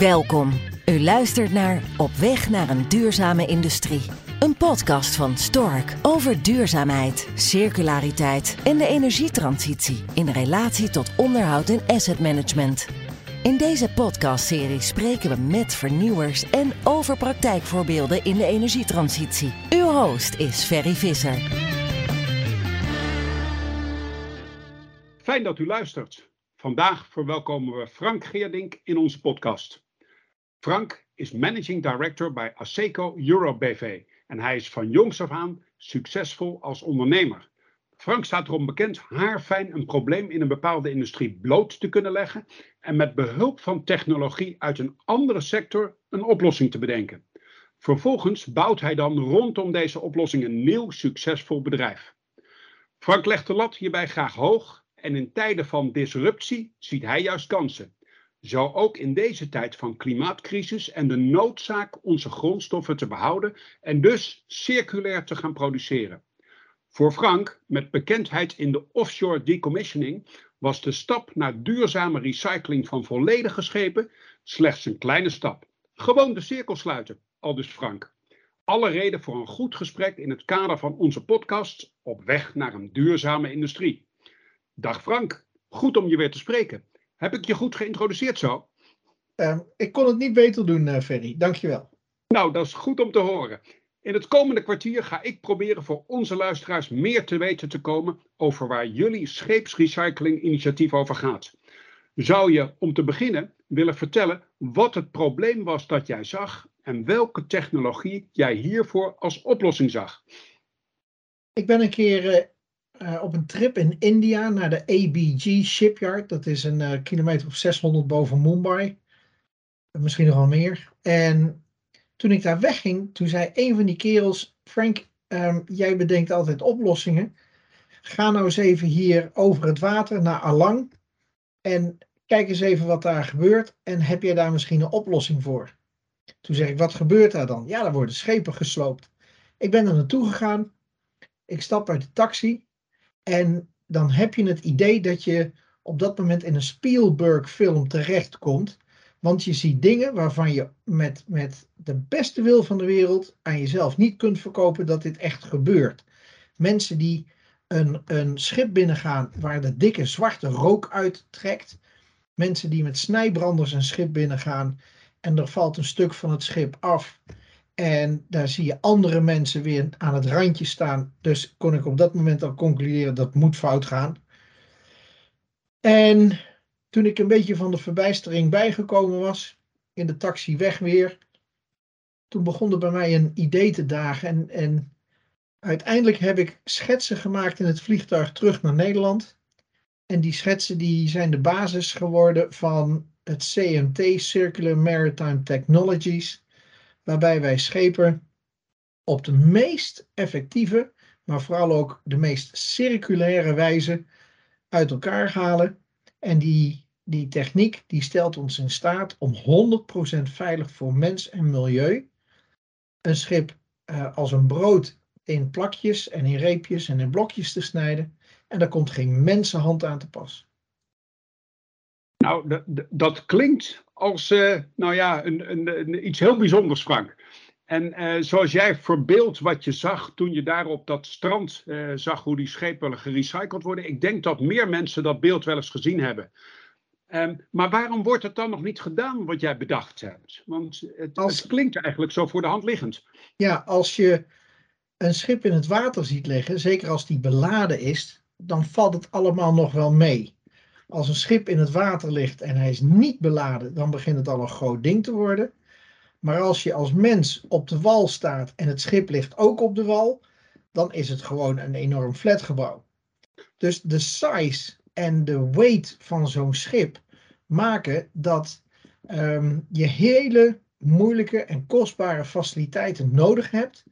Welkom. U luistert naar Op weg naar een duurzame industrie. Een podcast van Stork over duurzaamheid, circulariteit en de energietransitie in relatie tot onderhoud en asset management. In deze podcastserie spreken we met vernieuwers en over praktijkvoorbeelden in de energietransitie. Uw host is Ferry Visser. Fijn dat u luistert. Vandaag verwelkomen we Frank Geerdink in onze podcast. Frank is Managing Director bij Aseco Europe BV en hij is van jongs af aan succesvol als ondernemer. Frank staat erom bekend haarfijn een probleem in een bepaalde industrie bloot te kunnen leggen en met behulp van technologie uit een andere sector een oplossing te bedenken. Vervolgens bouwt hij dan rondom deze oplossing een nieuw succesvol bedrijf. Frank legt de lat hierbij graag hoog en in tijden van disruptie ziet hij juist kansen. Zo ook in deze tijd van klimaatcrisis en de noodzaak onze grondstoffen te behouden en dus circulair te gaan produceren. Voor Frank, met bekendheid in de offshore decommissioning, was de stap naar duurzame recycling van volledige schepen slechts een kleine stap. Gewoon de cirkel sluiten, aldus Frank. Alle reden voor een goed gesprek in het kader van onze podcast Op weg naar een duurzame industrie. Dag Frank, goed om je weer te spreken. Heb ik je goed geïntroduceerd zo? Uh, ik kon het niet beter doen, uh, Ferry. Dankjewel. Nou, dat is goed om te horen. In het komende kwartier ga ik proberen voor onze luisteraars meer te weten te komen over waar jullie scheepsrecycling-initiatief over gaat. Zou je, om te beginnen, willen vertellen wat het probleem was dat jij zag en welke technologie jij hiervoor als oplossing zag? Ik ben een keer uh, op een trip in India naar de ABG Shipyard. Dat is een uh, kilometer of 600 boven Mumbai. Misschien nog wel meer. En toen ik daar wegging, toen zei een van die kerels: Frank, um, jij bedenkt altijd oplossingen. Ga nou eens even hier over het water naar Alang. En kijk eens even wat daar gebeurt. En heb jij daar misschien een oplossing voor? Toen zeg ik: Wat gebeurt daar dan? Ja, daar worden schepen gesloopt. Ik ben er naartoe gegaan. Ik stap uit de taxi. En dan heb je het idee dat je op dat moment in een Spielberg-film terechtkomt. Want je ziet dingen waarvan je met, met de beste wil van de wereld aan jezelf niet kunt verkopen dat dit echt gebeurt. Mensen die een, een schip binnengaan waar de dikke zwarte rook uittrekt. Mensen die met snijbranders een schip binnengaan en er valt een stuk van het schip af. En daar zie je andere mensen weer aan het randje staan. Dus kon ik op dat moment al concluderen dat moet fout gaan. En toen ik een beetje van de verbijstering bijgekomen was, in de taxi weg weer, toen begon er bij mij een idee te dagen. En, en uiteindelijk heb ik schetsen gemaakt in het vliegtuig terug naar Nederland. En die schetsen die zijn de basis geworden van het CMT, Circular Maritime Technologies waarbij wij schepen op de meest effectieve, maar vooral ook de meest circulaire wijze uit elkaar halen. En die, die techniek die stelt ons in staat om 100% veilig voor mens en milieu een schip uh, als een brood in plakjes en in reepjes en in blokjes te snijden. En daar komt geen mensenhand aan te pas. Nou, dat klinkt als uh, nou ja, een, een, een, iets heel bijzonders, Frank. En uh, zoals jij verbeeldt wat je zag toen je daar op dat strand uh, zag hoe die schepen gerecycled worden. Ik denk dat meer mensen dat beeld wel eens gezien hebben. Um, maar waarom wordt het dan nog niet gedaan wat jij bedacht hebt? Want het, als, het klinkt eigenlijk zo voor de hand liggend. Ja, als je een schip in het water ziet liggen, zeker als die beladen is, dan valt het allemaal nog wel mee. Als een schip in het water ligt en hij is niet beladen, dan begint het al een groot ding te worden. Maar als je als mens op de wal staat en het schip ligt ook op de wal, dan is het gewoon een enorm flatgebouw. Dus de size en de weight van zo'n schip maken dat um, je hele moeilijke en kostbare faciliteiten nodig hebt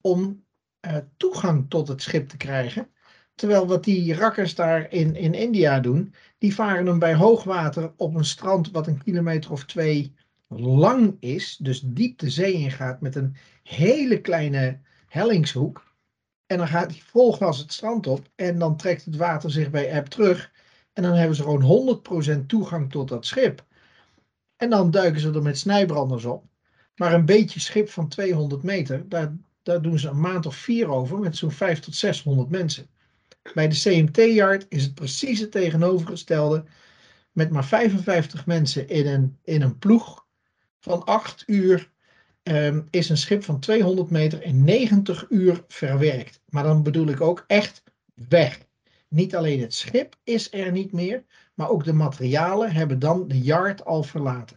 om uh, toegang tot het schip te krijgen. Terwijl wat die rakkers daar in, in India doen, die varen hem bij hoogwater op een strand wat een kilometer of twee lang is, dus diep de zee ingaat met een hele kleine hellingshoek. En dan gaat hij volgas het strand op en dan trekt het water zich bij eb terug. En dan hebben ze gewoon 100% toegang tot dat schip. En dan duiken ze er met snijbranders op. Maar een beetje schip van 200 meter, daar, daar doen ze een maand of vier over met zo'n 500 tot 600 mensen. Bij de CMT-yard is het precies het tegenovergestelde. Met maar 55 mensen in een, in een ploeg van 8 uur Ehm, is een schip van 200 meter in 90 uur verwerkt. Maar dan bedoel ik ook echt weg. Niet alleen het schip is er niet meer, maar ook de materialen hebben dan de yard al verlaten.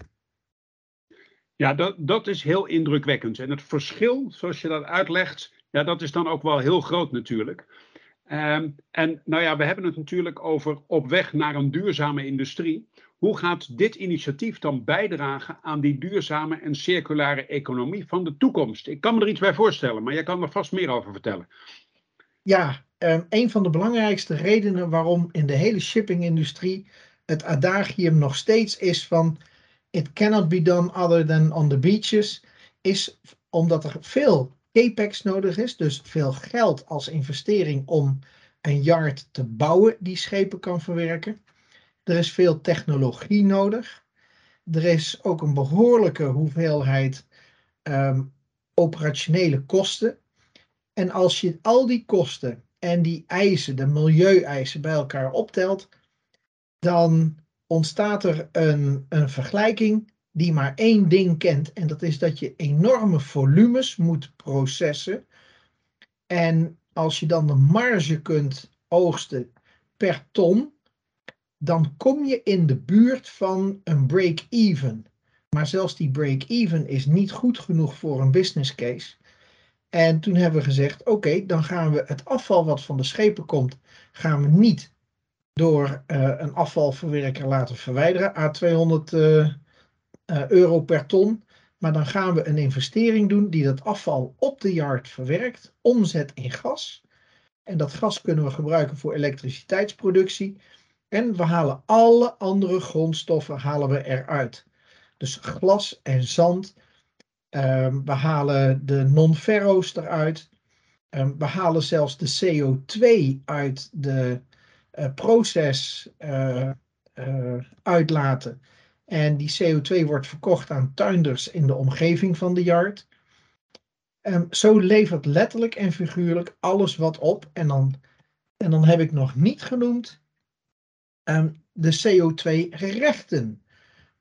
Ja, dat, dat is heel indrukwekkend. En het verschil, zoals je dat uitlegt, ja, dat is dan ook wel heel groot natuurlijk. Um, en nou ja, we hebben het natuurlijk over op weg naar een duurzame industrie. Hoe gaat dit initiatief dan bijdragen aan die duurzame en circulaire economie van de toekomst? Ik kan me er iets bij voorstellen, maar jij kan er vast meer over vertellen. Ja, um, een van de belangrijkste redenen waarom in de hele shippingindustrie het adagium nog steeds is van it cannot be done other than on the beaches, is omdat er veel capex nodig is, dus veel geld als investering om een yard te bouwen die schepen kan verwerken. Er is veel technologie nodig. Er is ook een behoorlijke hoeveelheid um, operationele kosten. En als je al die kosten en die eisen, de milieueisen, bij elkaar optelt, dan ontstaat er een, een vergelijking die maar één ding kent. En dat is dat je enorme volumes moet processen. En als je dan de marge kunt oogsten per ton, dan kom je in de buurt van een break-even. Maar zelfs die break-even is niet goed genoeg voor een business case. En toen hebben we gezegd: oké, dan gaan we het afval wat van de schepen komt, gaan we niet door uh, een afvalverwerker laten verwijderen, a 200 uh, uh, euro per ton. Maar dan gaan we een investering doen die dat afval op de yard verwerkt, omzet in gas. En dat gas kunnen we gebruiken voor elektriciteitsproductie. En we halen alle andere grondstoffen halen we eruit. Dus glas en zand. Um, we halen de non-ferro's eruit. Um, we halen zelfs de CO2 uit de uh, proces uh, uh, uitlaten. En die CO2 wordt verkocht aan tuinders in de omgeving van de yard. Um, zo levert letterlijk en figuurlijk alles wat op. En dan, en dan heb ik nog niet genoemd um, de CO2-rechten.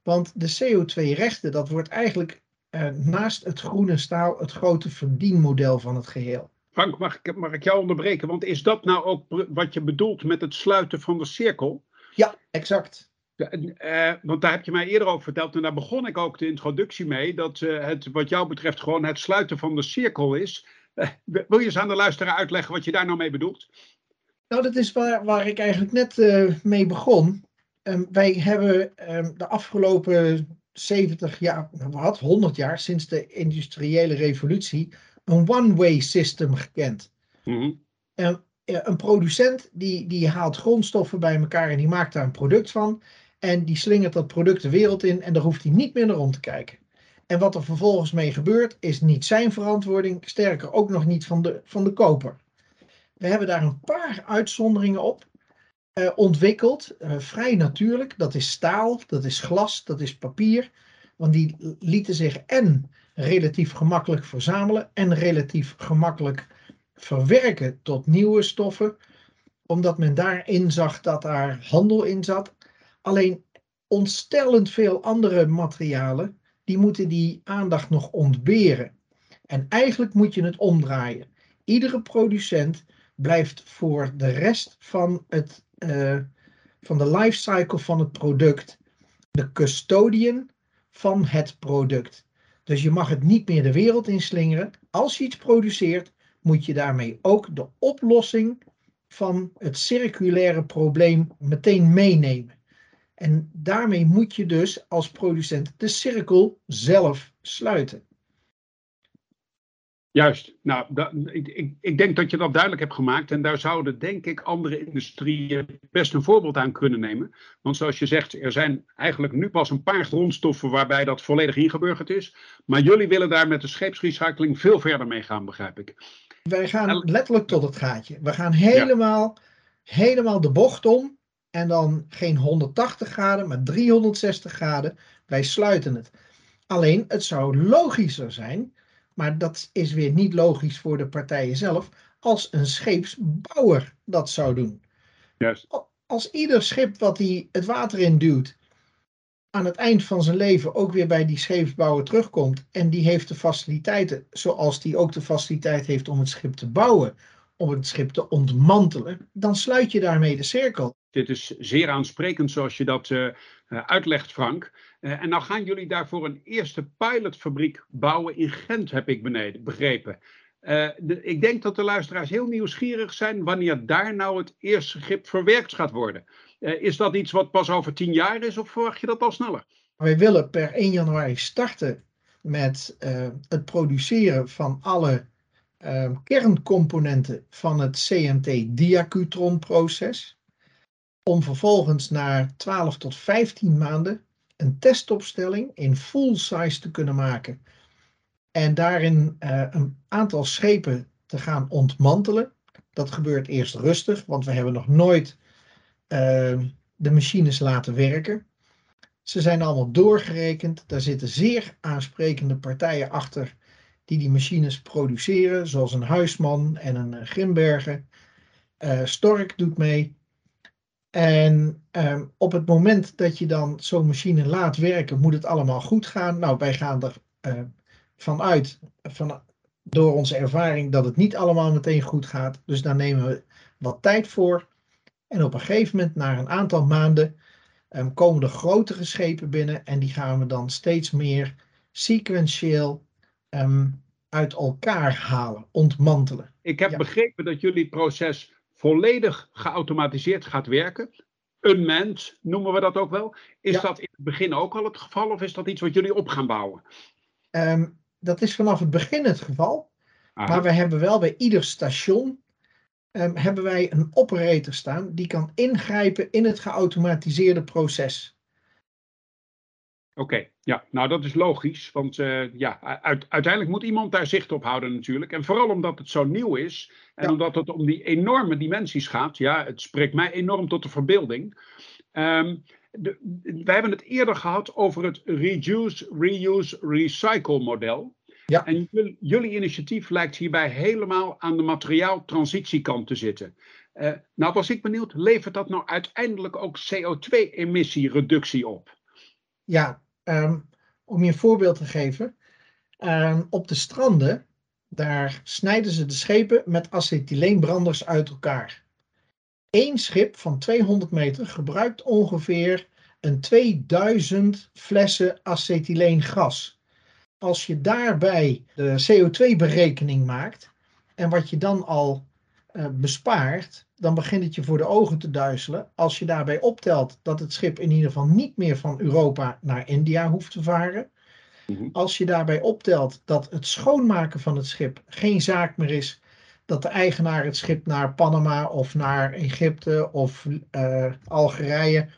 Want de CO2-rechten, dat wordt eigenlijk uh, naast het groene staal het grote verdienmodel van het geheel. Frank, mag ik, mag ik jou onderbreken? Want is dat nou ook wat je bedoelt met het sluiten van de cirkel? Ja, exact. Uh, want daar heb je mij eerder over verteld en daar begon ik ook de introductie mee, dat uh, het wat jou betreft gewoon het sluiten van de cirkel is. Uh, wil je eens aan de luisteraar uitleggen wat je daar nou mee bedoelt? Nou, dat is waar, waar ik eigenlijk net mee begon. Um, wij hebben um, de afgelopen 70 jaar, nou, wat, 100 jaar sinds de industriële revolutie, een one-way system gekend. Mm -hmm. um, een producent die, die haalt grondstoffen bij elkaar en die maakt daar een product van. En die slingert dat product de wereld in en daar hoeft hij niet meer naar om te kijken. En wat er vervolgens mee gebeurt, is niet zijn verantwoording, sterker ook nog niet van de, van de koper. We hebben daar een paar uitzonderingen op uh, ontwikkeld. Uh, vrij natuurlijk. Dat is staal, dat is glas, dat is papier. Want die lieten zich en relatief gemakkelijk verzamelen en relatief gemakkelijk verwerken tot nieuwe stoffen. Omdat men daarin zag dat daar handel in zat. Alleen ontstellend veel andere materialen, die moeten die aandacht nog ontberen. En eigenlijk moet je het omdraaien. Iedere producent blijft voor de rest van, het, uh, van de lifecycle van het product de custodian van het product. Dus je mag het niet meer de wereld inslingeren. Als je iets produceert, moet je daarmee ook de oplossing van het circulaire probleem meteen meenemen. En daarmee moet je dus als producent de cirkel zelf sluiten. Juist, nou, dat, ik, ik, ik, denk dat je dat duidelijk hebt gemaakt. En daar zouden, denk ik, andere industrieën best een voorbeeld aan kunnen nemen. Want zoals je zegt, er zijn eigenlijk nu pas een paar grondstoffen waarbij dat volledig ingeburgerd is. Maar jullie willen daar met de scheepsrecycling veel verder mee gaan, begrijp ik. Wij gaan letterlijk tot het gaatje. We gaan helemaal, ja. helemaal de bocht om. En dan geen 180 graden, maar 360 graden. wij sluiten het. Alleen, het zou logischer zijn, maar dat is weer niet logisch voor de partijen zelf, als een scheepsbouwer dat zou doen. Juist. Als ieder schip wat hij het water in duwt, aan het eind van zijn leven ook weer bij die scheepsbouwer terugkomt en die heeft de faciliteiten, zoals die ook de faciliteit heeft om het schip te bouwen, om het schip te ontmantelen, dan sluit je daarmee de cirkel. Dit is zeer aansprekend zoals je dat uh, uitlegt, Frank. Uh, en nou gaan jullie daarvoor een eerste pilotfabriek bouwen in Gent, heb ik beneden, begrepen. De, ik denk dat de luisteraars heel nieuwsgierig zijn wanneer daar nou het eerste schip verwerkt gaat worden. is dat iets wat pas over tien jaar is of verwacht je dat al sneller? Wij willen per 1 januari starten met het produceren van alle uh, kerncomponenten van het CMT-diacutron-proces. Om vervolgens na 12 tot 15 maanden een testopstelling in full size te kunnen maken. En daarin uh, een aantal schepen te gaan ontmantelen. Dat gebeurt eerst rustig, want we hebben nog nooit uh, de machines laten werken. Ze zijn allemaal doorgerekend. Daar zitten zeer aansprekende partijen achter die die machines produceren, zoals een Huisman en een uh, Grimbergen. Uh, Stork doet mee. En um, op het moment dat je dan zo'n machine laat werken, moet het allemaal goed gaan. Nou, wij gaan er uh, vanuit, van, door onze ervaring, dat het niet allemaal meteen goed gaat. Dus daar nemen we wat tijd voor. En op een gegeven moment, na een aantal maanden, um, komen er grotere schepen binnen. En die gaan we dan steeds meer sequentieel um, uit elkaar halen, ontmantelen. Ik heb ja. begrepen dat jullie proces volledig geautomatiseerd gaat werken. Unmanned noemen we dat ook wel. Is ja. dat in het begin ook al het geval of is dat iets wat jullie op gaan bouwen? Um, dat is vanaf het begin het geval. Aha. Maar we hebben wel bij ieder station um, hebben wij een operator staan die kan ingrijpen in het geautomatiseerde proces. Oké, okay, ja, nou dat is logisch, want uh, ja, uit, uiteindelijk moet iemand daar zicht op houden natuurlijk. En vooral omdat het zo nieuw is en ja. omdat het om die enorme dimensies gaat, ja, het spreekt mij enorm tot de verbeelding. Um, de, wij hebben het eerder gehad over het reduce, reuse, recycle model. Ja. En jullie, jullie initiatief lijkt hierbij helemaal aan de materiaaltransitiekant te zitten. Uh, nou was ik benieuwd, levert dat nou uiteindelijk ook CO2-emissiereductie op? Ja, Um, om je een voorbeeld te geven. Um, op de stranden, daar snijden ze de schepen met acetyleenbranders uit elkaar. Eén schip van 200 meter gebruikt ongeveer een 2000 flessen acetyleengas. Als je daarbij de CO2-berekening maakt en wat je dan al uh, bespaart, dan begint het je voor de ogen te duizelen. Als je daarbij optelt dat het schip in ieder geval niet meer van Europa naar India hoeft te varen. Mhm. Als je daarbij optelt dat het schoonmaken van het schip geen zaak meer is. Dat de eigenaar het schip naar Panama of naar Egypte of uh, Algerije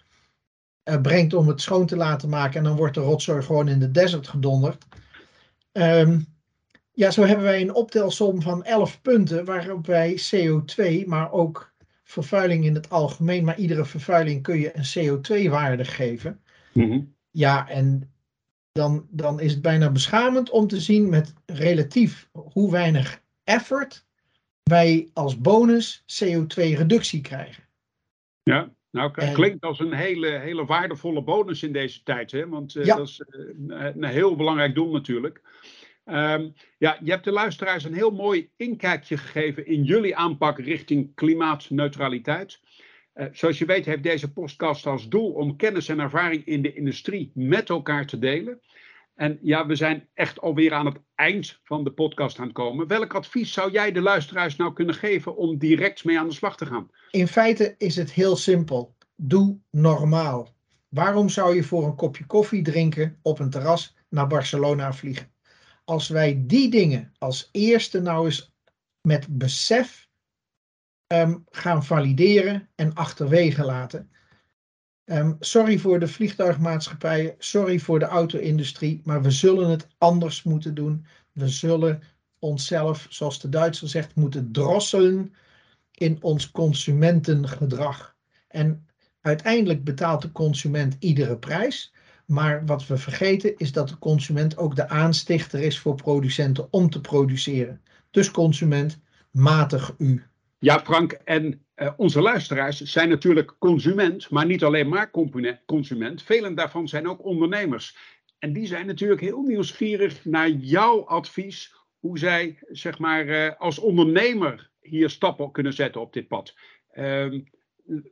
uh, brengt om het schoon te laten maken. En dan wordt de rotzooi gewoon in de desert gedonderd. Um, ja, zo hebben wij een optelsom van 11 punten waarop wij CO2, maar ook vervuiling in het algemeen, maar iedere vervuiling kun je een CO2-waarde geven. Mm-hmm. Ja, en dan, dan is het bijna beschamend om te zien met relatief hoe weinig effort wij als bonus CO2-reductie krijgen. Ja, nou en, klinkt als een hele, hele waardevolle bonus in deze tijd, hè? want uh, ja. dat is uh, een heel belangrijk doel natuurlijk. Um, ja, je hebt de luisteraars een heel mooi inkijkje gegeven in jullie aanpak richting klimaatneutraliteit. Uh, zoals je weet heeft deze podcast als doel om kennis en ervaring in de industrie met elkaar te delen. En ja, we zijn echt alweer aan het eind van de podcast aan het komen. Welk advies zou jij de luisteraars nou kunnen geven om direct mee aan de slag te gaan? In feite is het heel simpel. Doe normaal. Waarom zou je voor een kopje koffie drinken op een terras naar Barcelona vliegen? Als wij die dingen als eerste nou eens met besef um, gaan valideren en achterwege laten. Um, sorry voor de vliegtuigmaatschappijen, sorry voor de auto-industrie, maar we zullen het anders moeten doen. We zullen onszelf, zoals de Duitser zegt, moeten drosselen in ons consumentengedrag. En uiteindelijk betaalt de consument iedere prijs. Maar wat we vergeten is dat de consument ook de aanstichter is voor producenten om te produceren. Dus consument, matig u. Ja, Frank, en uh, onze luisteraars zijn natuurlijk consument, maar niet alleen maar consument. Velen daarvan zijn ook ondernemers. En die zijn natuurlijk heel nieuwsgierig naar jouw advies, hoe zij zeg maar, uh, als ondernemer hier stappen kunnen zetten op dit pad. Uh,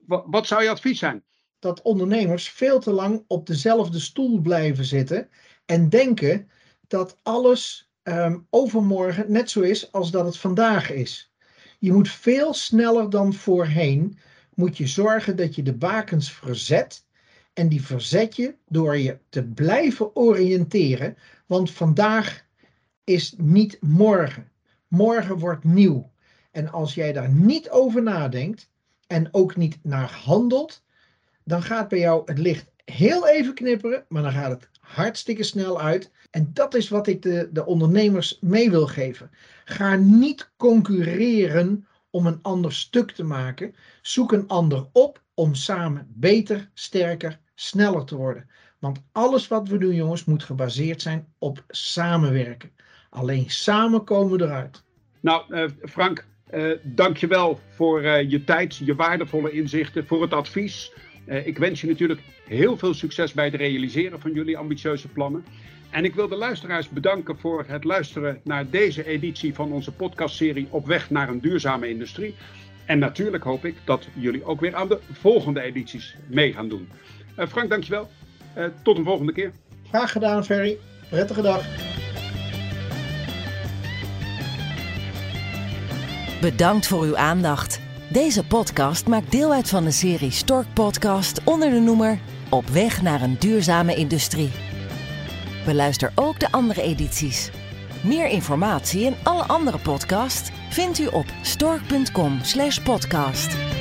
wat zou je advies zijn? Dat ondernemers veel te lang op dezelfde stoel blijven zitten en denken dat alles um, overmorgen net zo is als dat het vandaag is. Je moet veel sneller dan voorheen, moet je zorgen dat je de bakens verzet. En die verzet je door je te blijven oriënteren, want vandaag is niet morgen. Morgen wordt nieuw. En als jij daar niet over nadenkt en ook niet naar handelt, dan gaat bij jou het licht heel even knipperen, maar dan gaat het hartstikke snel uit. En dat is wat ik de, de ondernemers mee wil geven. Ga niet concurreren om een ander stuk te maken. Zoek een ander op om samen beter, sterker, sneller te worden. Want alles wat we doen, jongens, moet gebaseerd zijn op samenwerken. Alleen samen komen we eruit. Nou, uh, Frank, uh, dankjewel voor uh, je tijd, je waardevolle inzichten, voor het advies. Uh, ik wens je natuurlijk heel veel succes bij het realiseren van jullie ambitieuze plannen. En ik wil de luisteraars bedanken voor het luisteren naar deze editie van onze podcastserie Op weg naar een duurzame industrie. En natuurlijk hoop ik dat jullie ook weer aan de volgende edities mee gaan doen. Uh, Frank, dankjewel. Uh, tot een volgende keer. Graag gedaan, Ferry. Prettige dag. Bedankt voor uw aandacht. Deze podcast maakt deel uit van de serie Stork Podcast onder de noemer Op weg naar een duurzame industrie. Beluister ook de andere edities. Meer informatie en alle andere podcasts vindt u op stork.com/podcast.